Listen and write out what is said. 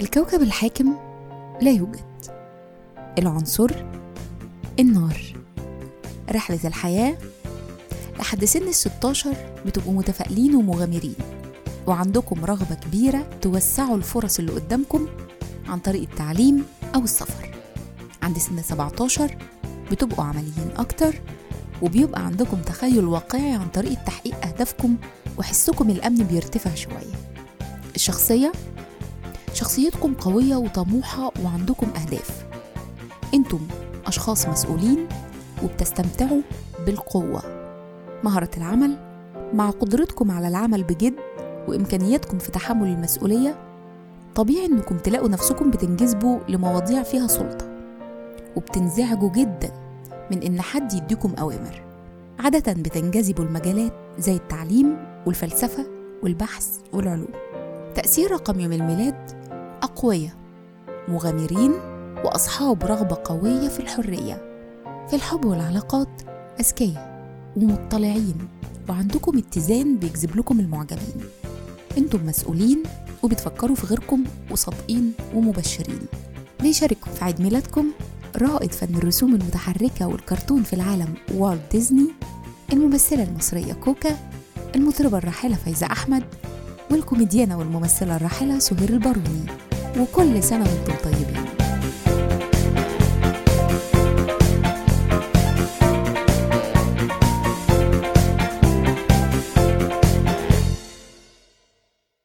الكوكب الحاكم لا يوجد. العنصر النار. رحلة الحياة لحد سن الستاشر بتبقوا متفائلين ومغامرين وعندكم رغبة كبيرة توسعوا الفرص اللي قدامكم عن طريق التعليم أو السفر. عند سن 17 بتبقوا عمليين أكتر وبيبقى عندكم تخيل واقعي عن طريق تحقيق أهدافكم وحسكم الأمن بيرتفع شوية. الشخصية شخصيتكم قوية وطموحة وعندكم أهداف. أنتم أشخاص مسؤولين وبتستمتعوا بالقوة. مهارة العمل مع قدرتكم على العمل بجد وإمكانياتكم في تحمل المسؤولية طبيعي إنكم تلاقوا نفسكم بتنجذبوا لمواضيع فيها سلطة وبتنزعجوا جدا من إن حد يديكم أوامر. عادة بتنجذبوا المجالات زي التعليم والفلسفة والبحث والعلوم. تأثير رقم يوم الميلاد أقوياء مغامرين وأصحاب رغبة قوية في الحرية. في الحب والعلاقات أذكياء ومطلعين وعندكم اتزان بيجذب لكم المعجبين. أنتم مسؤولين وبتفكروا في غيركم وصادقين ومبشرين. بيشارككم في عيد ميلادكم رائد فن الرسوم المتحركة والكرتون في العالم والت ديزني الممثلة المصرية كوكا المطربة الراحلة فايزة أحمد والكوميديانة والممثلة الراحلة سهير الباروني وكل سنة وأنتم طيبين.